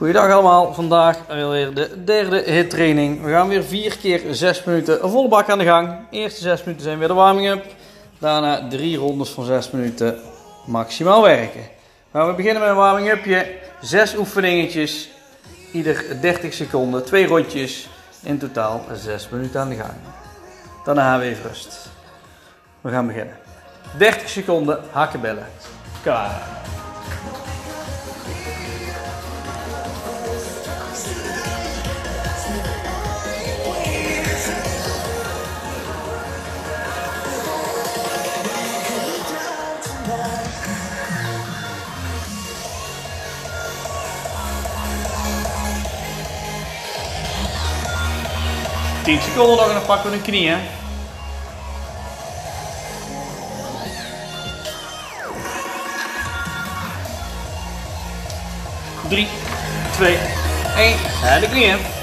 Goedendag allemaal, vandaag weer de derde hittraining. We gaan weer 4 keer 6 minuten volle bak aan de gang. Eerste 6 minuten zijn weer de warming-up. Daarna 3 rondes van 6 minuten maximaal werken. Nou, we beginnen met een warming-upje. 6 oefeningetjes, ieder 30 seconden, 2 rondjes. In totaal 6 minuten aan de gang. Daarna weer even rust. We gaan beginnen. 30 seconden hakkenbellen. Klaar. 10 seconden en dan pakken we een knieën. Drie, twee, één. En de knieën.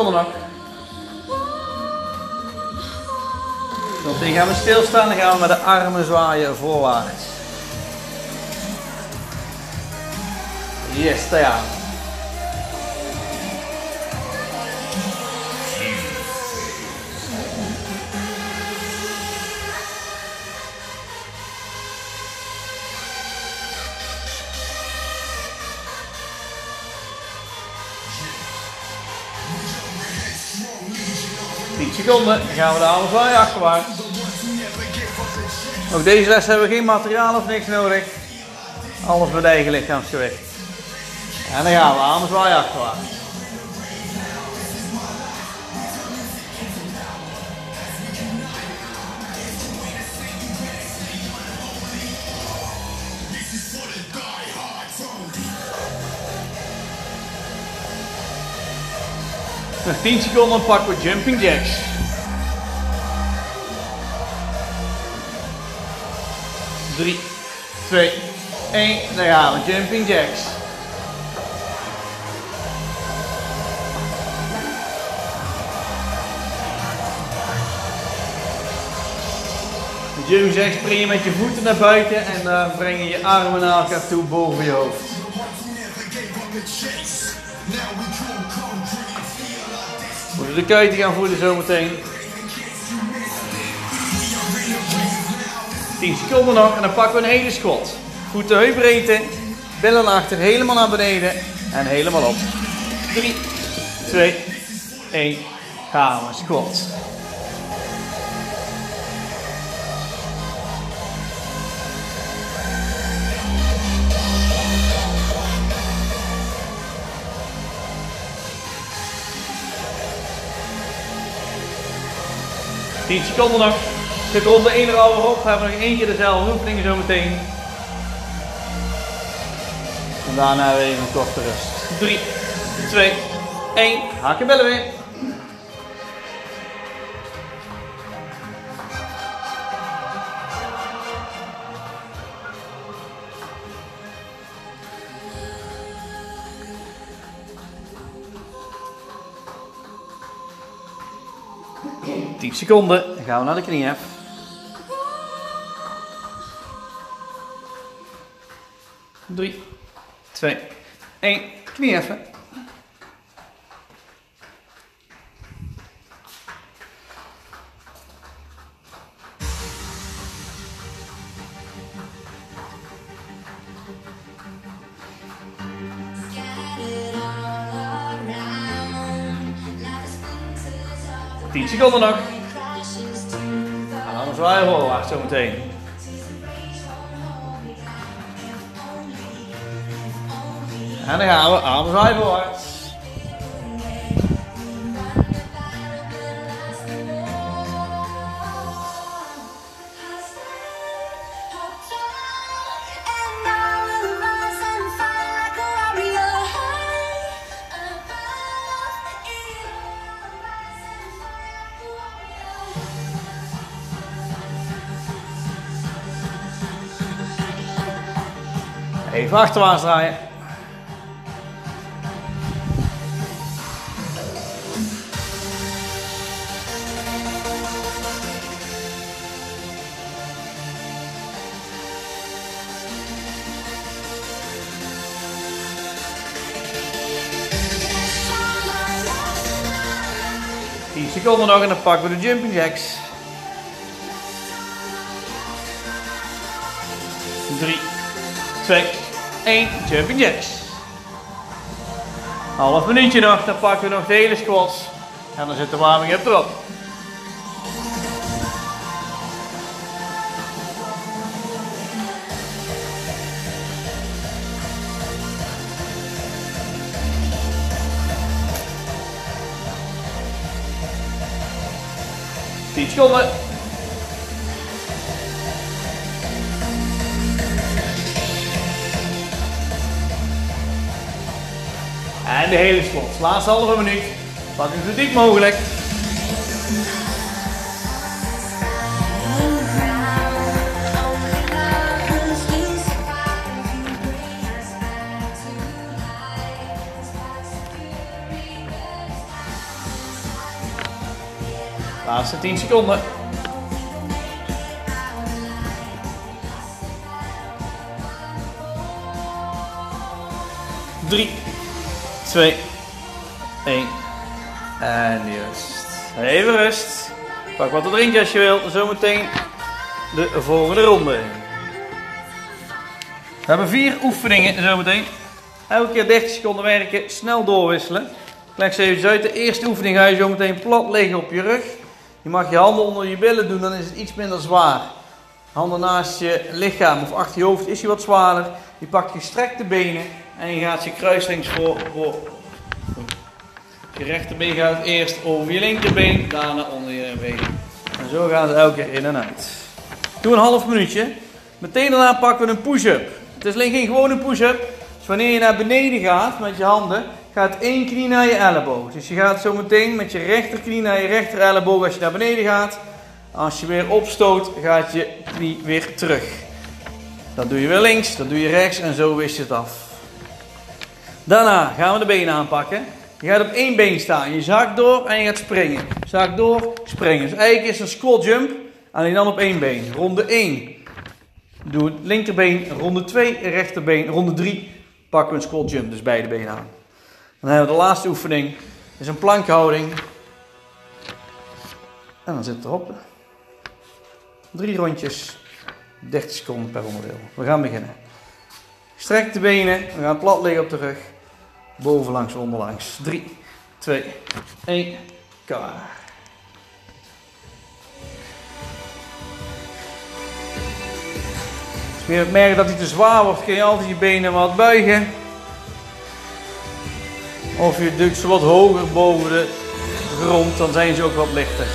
10 seconden nog. Dan gaan we stilstaan, dan gaan we met de armen zwaaien voorwaarts. Yes, daar seconden, gaan we de armen zwaaien achterwaarts. Ook deze les hebben we geen materiaal of niks nodig. Alles met eigen lichaamsgewicht. En dan gaan we armen zwaaien achterwaarts. 10 seconden pakken we jumping jacks. Drie, twee, één. Daar gaan we. Jumping jacks. Jumping jacks spring je met je voeten naar buiten en dan breng je je armen naar elkaar toe boven je hoofd. Moeten de kuiten gaan voelen zometeen. 10 seconden nog en dan pakken we een hele squat. Voeten heupbreedte, billen achter, helemaal naar beneden en helemaal op. 3, 2, 1, gaan we squat. 10 seconden nog. Zit ronde 1 er alweer op. Hebben we nog één keer dezelfde oefeningen zo meteen. En daarna weer even een korte rust. 3, 2, 1. Haken bellen weer. 10 seconden. Dan gaan we naar de knieën. Drie, twee, één. Knie even. Tien seconden nog. En dan zwaaien voorwaarts zometeen. En dan gaan we armen zwaai voorwaarts. Even achterwaarts draaien. Nog en dan pakken we de jumping jacks. 3, 2, 1, jumping jacks. Half minuutje nog, dan pakken we nog de hele squats. En dan zit de warming up erop. Seconden. En de hele slot. Laatste halve minuut. Pak het zo diep mogelijk. Laatste 10 seconden. Drie, twee, één. En juist. Even rust. Pak wat te drinken als je wilt. Zometeen de volgende ronde. We hebben vier oefeningen zometeen. Elke keer 30 seconden werken, snel doorwisselen. Leg ze even uit. De eerste oefening ga je zo meteen plat liggen op je rug. Je mag je handen onder je billen doen, dan is het iets minder zwaar. Handen naast je lichaam of achter je hoofd is je wat zwaarder. Je pakt gestrekte benen en je gaat je kruislings voor, voor. Je rechterbeen gaat eerst over je linkerbeen, daarna onder je been. En zo gaan ze elke keer in en uit. Doe een half minuutje. Meteen daarna pakken we een push-up. Het is alleen geen gewone push-up. Dus wanneer je naar beneden gaat met je handen, gaat één knie naar je elleboog. Dus je gaat zo meteen met je rechterknie naar je rechter elleboog als je naar beneden gaat. Als je weer opstoot, gaat je knie weer terug. Dat doe je weer links, dat doe je rechts en zo wist je het af. Daarna gaan we de benen aanpakken. Je gaat op één been staan, je zakt door en je gaat springen. Zak door, springen. Dus eigenlijk is het een squat jump, alleen dan op één been. Ronde 1. Doe het linkerbeen, ronde 2, rechterbeen, ronde 3 pakken we een squat jump, dus beide benen aan. Dan hebben we de laatste oefening, is een plankhouding. En dan zit het erop. Drie rondjes, 30 seconden per onderdeel. We gaan beginnen. Strek de benen, we gaan plat liggen op de rug. Bovenlangs, onderlangs. 3, 2, 1, klaar. Als je merkt dat hij te zwaar wordt, kun je altijd je benen wat buigen. Of je duwt ze wat hoger boven de grond, dan zijn ze ook wat lichter.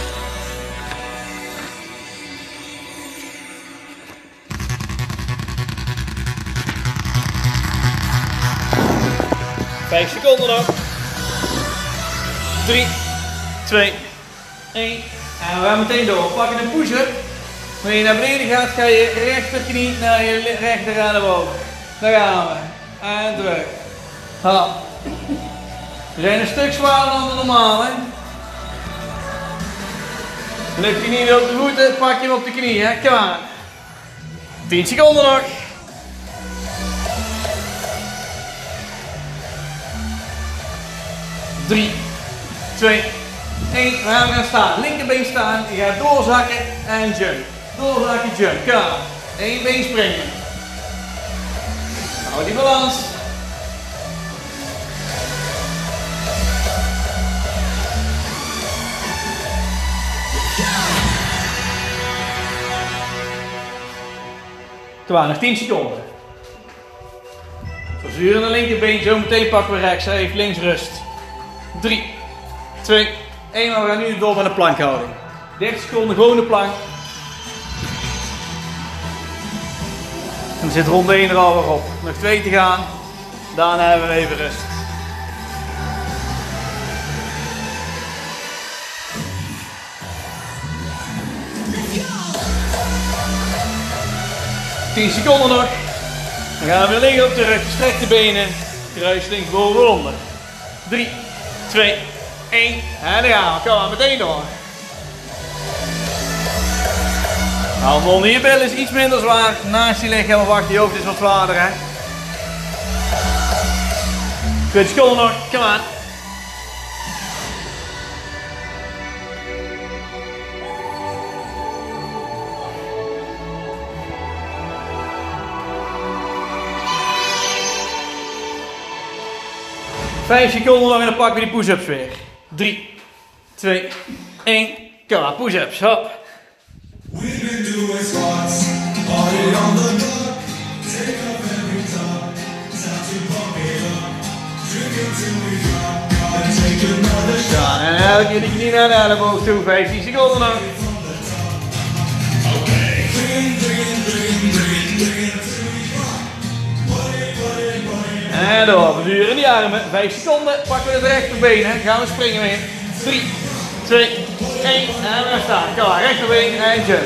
Vijf seconden nog. 3, 2, 1. En we gaan meteen door. We pakken een push-up. Wanneer je naar beneden gaat, ga je rechterknie naar je rechter elleboog. Daar gaan we. En terug. Ha. We zijn een stuk zwaarder dan de normale. Lukt je niet op de voeten, pak je hem op de knie. Hè? Kom aan. 10 seconden nog. Drie, twee, één. We gaan gaan staan. Linkerbeen staan. Je gaat doorzakken en jump. Doorzakken, jump. Kom. Eén been springen. Hou die balans. Aan, nog 10 seconden. Verzuren de linkerbeen, zo meteen pakken we rechts. Even links rust. 3, 2, 1. We gaan nu door met een plankhouding. 30 seconden gewoon de plank. En dan zit ronde 1 er alweer op. Nog 2 te gaan. Daarna hebben we even rust. Tien seconden nog. Dan gaan we weer liggen op de rug, strek de benen, kruis links boven onder. 3, 2, 1 en dan gaan we. Kom maar, meteen door. Handen onder je bil is iets minder zwaar. Naast je lichaam wacht je hoofd is wat zwaarder hè. Goed, seconden nog, kom aan. Vijf seconden nog en dan pakken we die push-ups weer. 3, 2, 1. Kom maar, push-ups, hop. We've been doing squats, party on the block. Take up every top, time to pump it up. Drink it till we drop, gotta take another shot. Ja, en elke keer de knie naar de elleboog toe. 15 seconden nog. En door, we duren die armen. 5 seconden, pakken we de rechterbeen. Gaan we springen weer. 3, 2, 1. En we staan. Kom maar, rechterbeen en jump.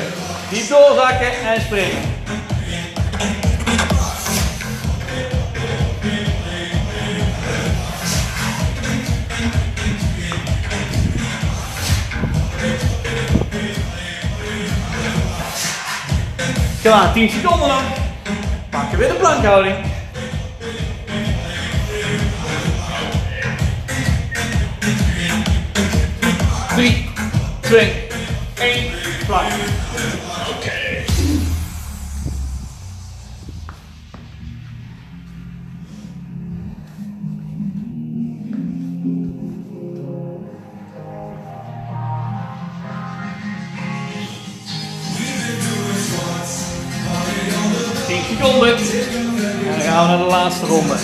Diep doorzakken en springen. Kom aan, 10 seconden nog. Pakken weer de plankhouding. 2, 1, fly. Oké. Okay. seconden. En dan gaan we naar de laatste ronde.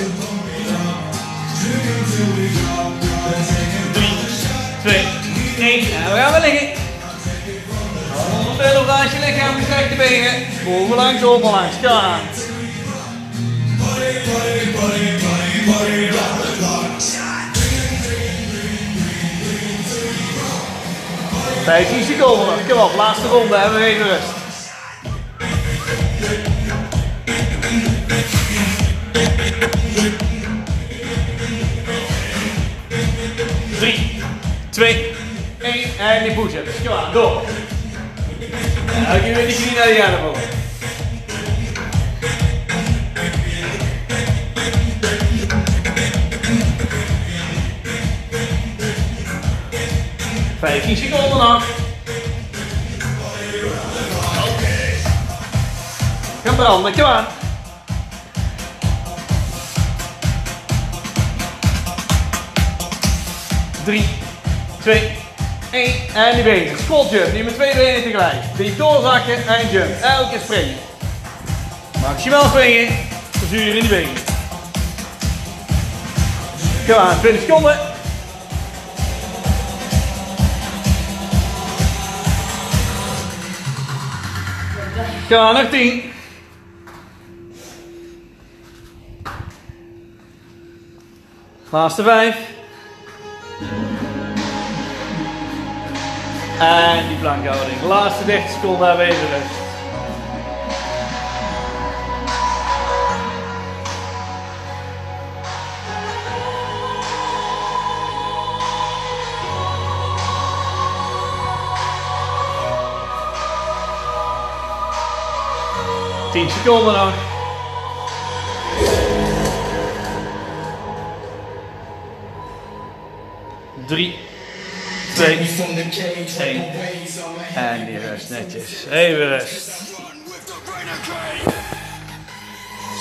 Body, body, rock the clock. 15 seconden. Kom op, laatste ronde. Hebben we even rust. Drie, twee, één en die push-ups. Door. Knie naar die elleboog. Vijftien seconden nog. Gaan branden. Drie, twee, één en die benen. Squat jump, die met twee benen tegelijk. Die doorzakken en jump. Elke keer springen. Maximaal springen, verzuur in die benen. Kom aan, 20 seconden. Kom nog 10. Laatste 5. En die plankhouding. Laatste 30 seconden even rust. Tien seconden nog. Drie, twee, en die rust netjes. Even rust.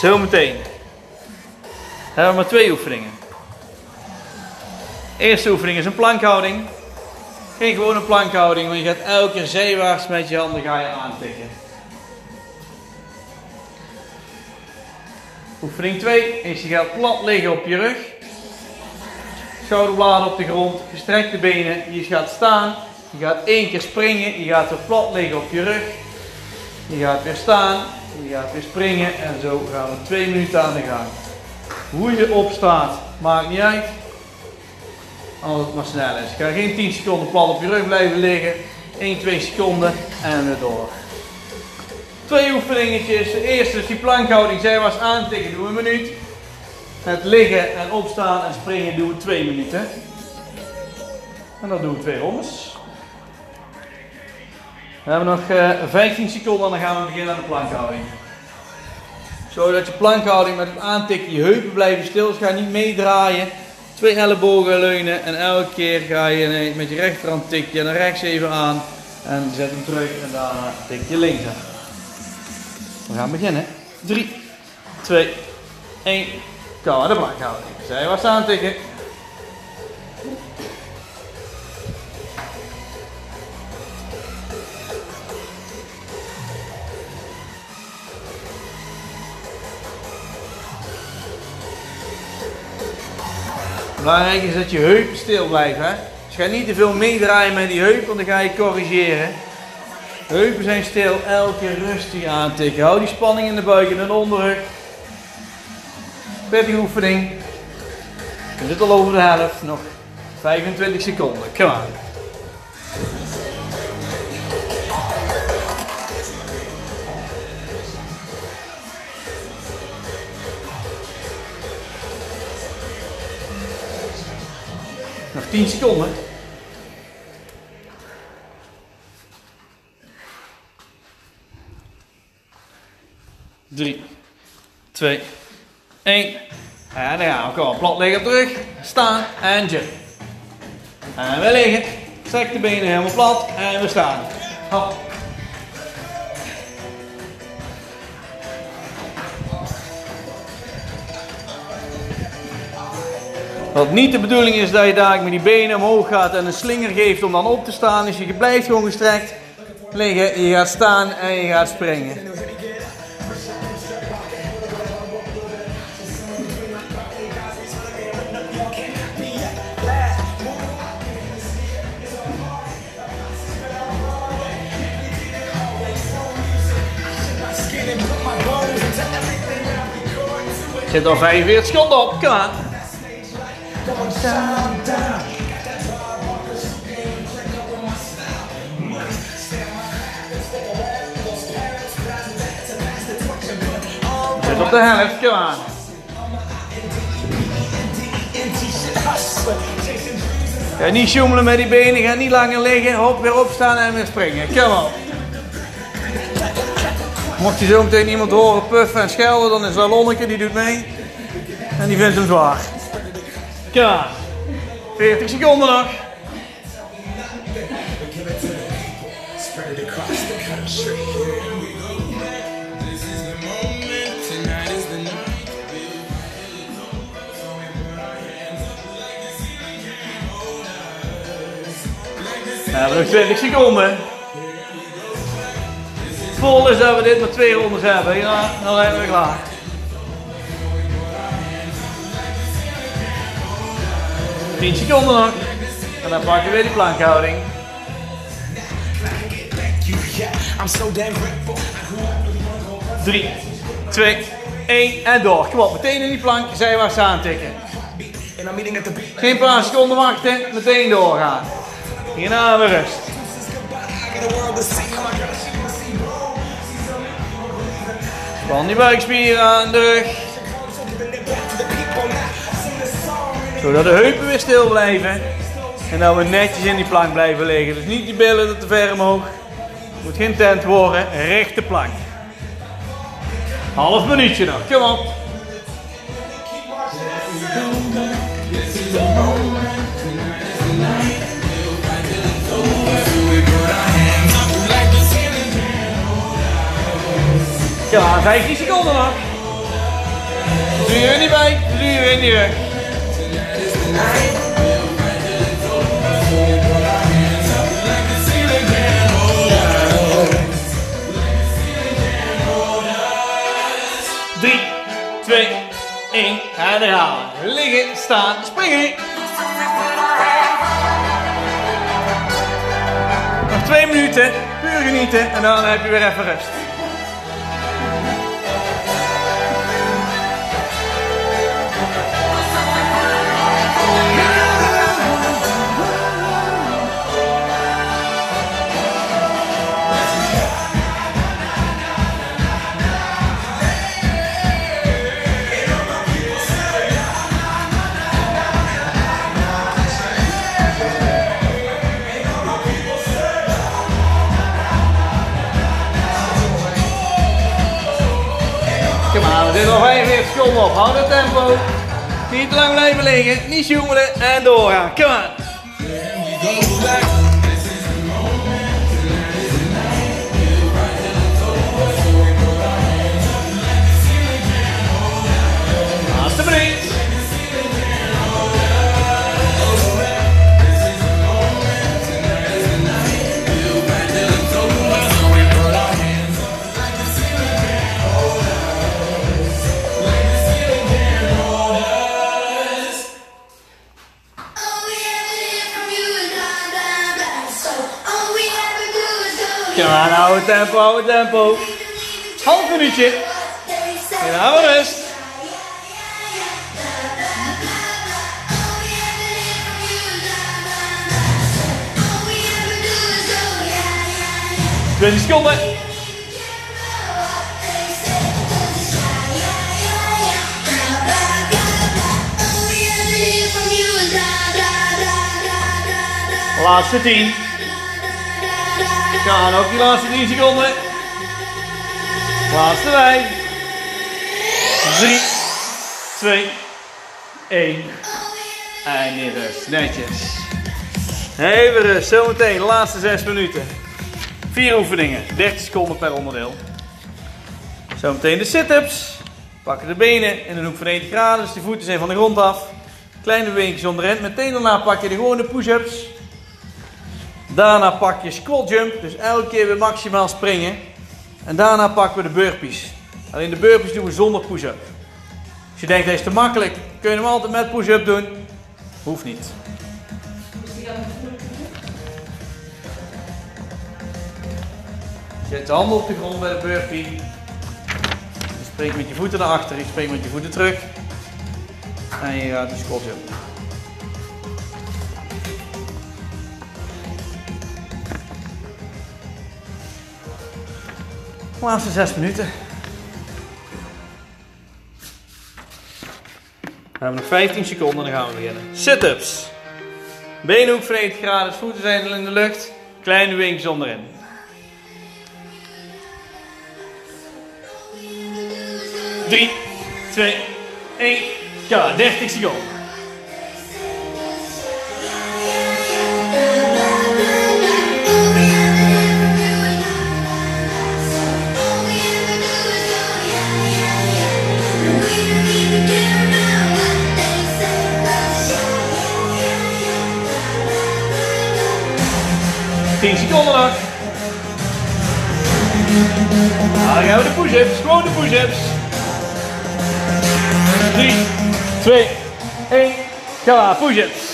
Zometeen hebben we maar twee oefeningen. Eerste oefening is een plankhouding. Geen gewone plankhouding, want je gaat elke keer zijwaarts met je handen ga je aantikken. Oefening 2 is je gaat plat liggen op je rug. Schouderbladen op de grond, gestrekte benen. Je gaat staan, je gaat één keer springen, je gaat weer plat liggen op je rug. Je gaat weer staan, je gaat weer springen en zo gaan we twee minuten aan de gang. Hoe je opstaat, maakt niet uit. Als het maar snel is. Ga geen 10 seconden plat op je rug blijven liggen. 1, 2 seconden en weer door. Twee oefeningetjes. De eerste is die plankhouding. Zijwaarts aantikken doen we een minuut. Het liggen en opstaan en springen doen we twee minuten. En dan doen we twee rondes. We hebben nog eh, 15 seconden en dan gaan we beginnen aan de plankhouding. Zodat je plankhouding met het aantikken je heupen blijven stil. Dus ga niet meedraaien. Twee ellebogen leunen en elke keer ga je met je rechterhand tik je naar rechts even aan. En zet hem terug en daarna tik je links aan. We gaan beginnen. 3, 2, 1. Koude plankhouding. Zij was aantikken. Belangrijk is dat je heupen stil blijven. Hè? Dus niet te veel meedraaien met die heup, want dan ga je corrigeren. Heupen zijn stil, elke keer rustig aantikken. Hou die spanning in de buik en de onderrug. Prettige oefening. Je zit al over de helft, nog 25 seconden. Kom aan. Nog 10 seconden. Drie, twee, één. En dan gaan we gewoon plat liggen terug. Staan en jump. En we liggen. Strek de benen helemaal plat en we staan. Hop. Wat niet de bedoeling is dat je daar met die benen omhoog gaat en een slinger geeft om dan op te staan. Dus je blijft gewoon gestrekt liggen, je gaat staan en je gaat springen. Zit al 45 seconden op, kom aan. Zit op de helft, kom aan. Ga niet sjoemelen met die benen, ga niet langer liggen, hop, weer opstaan en weer springen. Kom op. Mocht je zo meteen iemand horen puffen en schelden, dan is dat Lonneke, die doet mee. En die vindt hem zwaar. Kom aan. 40 seconden nog. Spread it across the Vol is dat we dit maar twee rondes hebben. Ja, dan zijn we klaar. Tien seconden nog. En dan pakken we weer die plankhouding. 3, 2, 1 en door. Kom op, meteen in die plank, zijwaarts aantikken. Geen paar seconden wachten, meteen doorgaan. Hierna weer rust. Span die buikspieren aan de rug. Zodat de heupen weer stil blijven. En dat we netjes in die plank blijven liggen. Dus niet die billen te ver omhoog. Moet geen tent worden, rechte plank. Half minuutje nog, kom op. Ja, 15 seconden nog. Doe je er niet bij, doe je er niet weg. Drie, twee, één. En dan gaan we. Liggen, staan, springen. Nog twee minuten. Puur genieten. En dan heb je weer even rust. Kom nog 45 seconden op. Hou het tempo. Niet lang blijven liggen. Niet zoemelen en doorgaan. Kom maar. Tempo, hou het tempo. Half minuutje. En hou rust. 20 seconden. Laatste 10. Ja, en ook die laatste 10 seconden. Laatste 5. 3, 2, 1. En rust. Netjes. Even rust. Zometeen, de laatste 6 minuten. 4 oefeningen. 30 seconden per onderdeel. Zometeen de sit-ups. Pakken de benen in een hoek van 90 graden. Dus de voeten zijn van de grond af. Kleine beweging onderhand. Meteen daarna pak je de gewone push-ups. Daarna pak je squat jump, dus elke keer weer maximaal springen. En daarna pakken we de burpees. Alleen de burpees doen we zonder push-up. Als je denkt dat is te makkelijk, kun je hem altijd met push-up doen. Hoeft niet. Zet de handen op de grond bij de burpee. Je springt met je voeten naar achter, je springt met je voeten terug. En je gaat de squat jump. Laatste zes minuten. We hebben nog 15 seconden en dan gaan we beginnen. Sit-ups. Benen ook van 90 graden, voeten zijn in de lucht. Kleine wings onderin. Drie, twee, één. Ja, 30 seconden. Nou, dan gaan we de push-ups. Gewoon de push-ups. 3, 2, 1. Ga push-ups.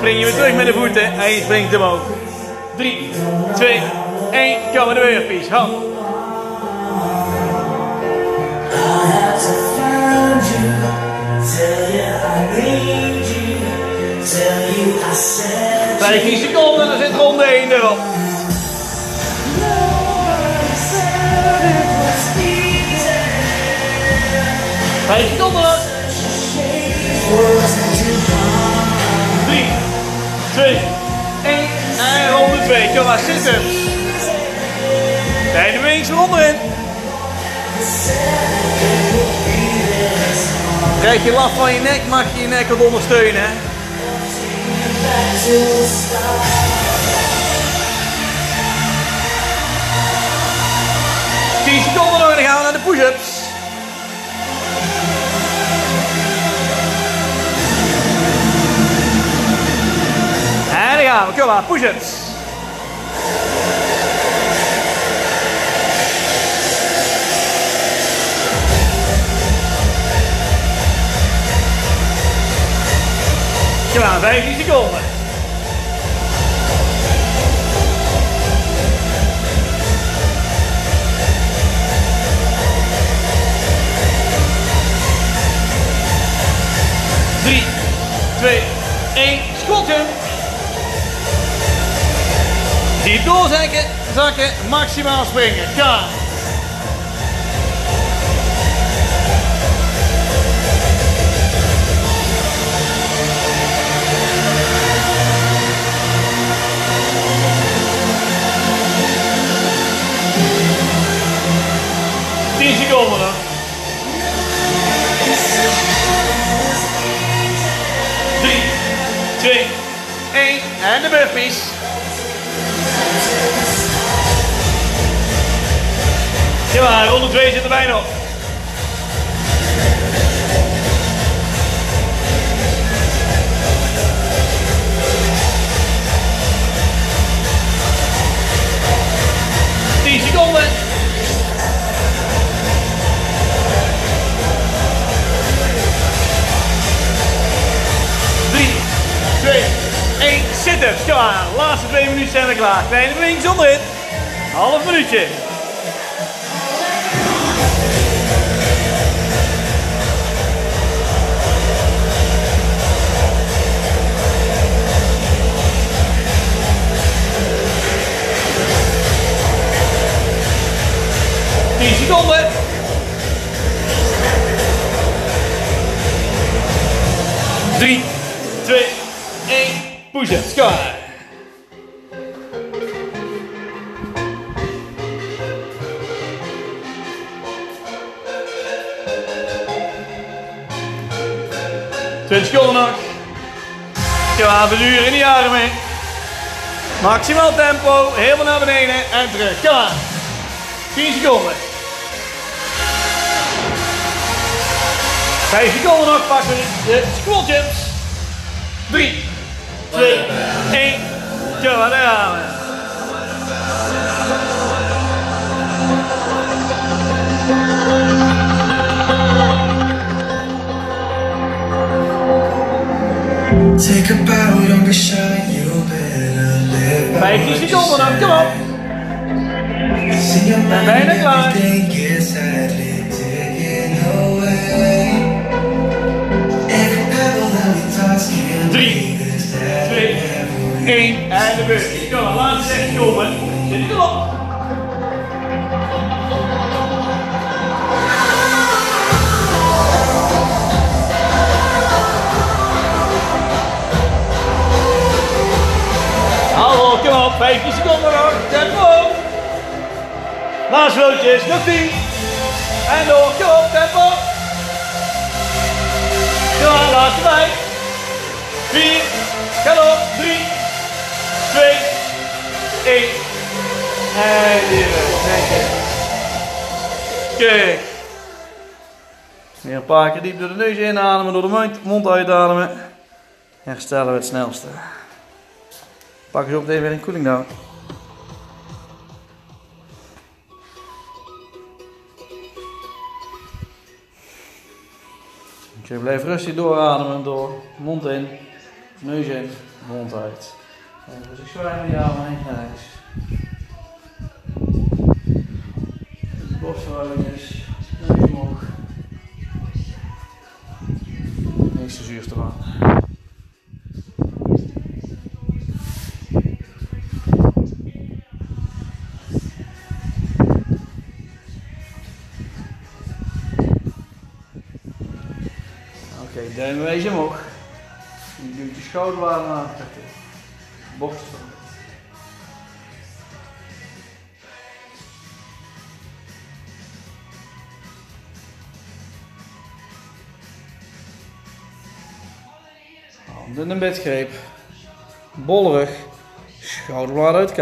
Spring je weer terug met de voeten en je springt omhoog. 3, 2, 1. Kom maar de burpees. Hand. 15 seconden en dan zit ronde 1 erop. 5 seconden. Nicola sit-ups. eens London. Krijg je last van je nek, mag je je nek wat ondersteunen. Hè? Tien seconden nog en dan gaan we naar de push-ups. En dan gaan we, kom push-ups. Kom maar, 15 seconden. Drie, twee, één, schotten. Diep doorzakken, zakken, maximaal springen. Ga. En de burpees. Ja, ronde 2 zit erbij nog. Aan. Laatste twee minuten zijn we klaar. Kleine beweging zonder hit. Half minuutje. Tien seconden. Drie, Kom maar. Twintig seconden nog. Maar, verduren in die armen. Maximaal tempo, helemaal naar beneden en terug. Kom maar. 10 seconden. 5 seconden nog, pakken de squat jumps. 3, 2, 1. Kom maar, daar gaan we. Take a bow, don't be shy, you better live by 15 what you seconden nog, say. kom op. See your mind bijna klaar. 1. En de beurt. Kom maar, laatste 6 seconden. Zit erop. Hallo, kom op, 15 seconden nog. Tempo. Laatste loodjes, nog 10. En door, kom op, tempo. Kom maar, laatste 5. 4, ga door, 3, 2, 1. En weg. Kijk. Weer een paar keer diep door de neus inademen, door de mond, mond uitademen. Herstellen we het snelste. Pak eens op even weer een cooling down. Oké, blijf rustig doorademen door mond in, neus in, mond uit. Heen naar rechts. Borstverhoudings, neus omhoog. Niks te zuur eraan. Oké, duim wees omhoog. Je duwt je schouderbladen naar achter van. Handen in een bedgreep. Schouderbladen uit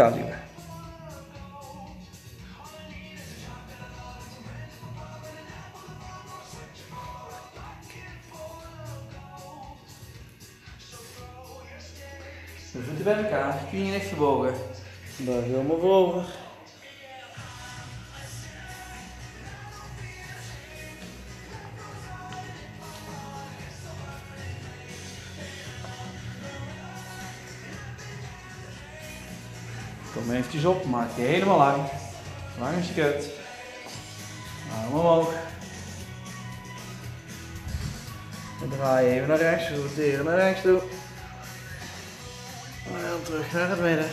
elkaar, knieën echt gebogen. Buig helemaal voorover. Kom eventjes op, maak die helemaal lang. Lang als je kunt. Arm omhoog. En draai je even naar rechts, roteren naar rechts toe. Terug naar het midden.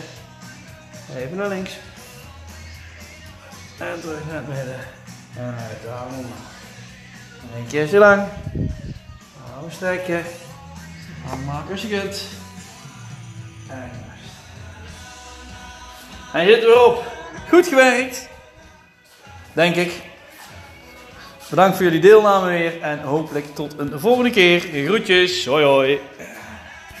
Even naar links. En terug naar het midden. En uit de arm omlaag. Eén keer zo lang. Arm strekken. Arm maken als je kunt. En rust. Zit weer op. Goed gewerkt. Denk ik. Bedankt voor jullie deelname weer en hopelijk tot een volgende keer. Groetjes. Hoi hoi.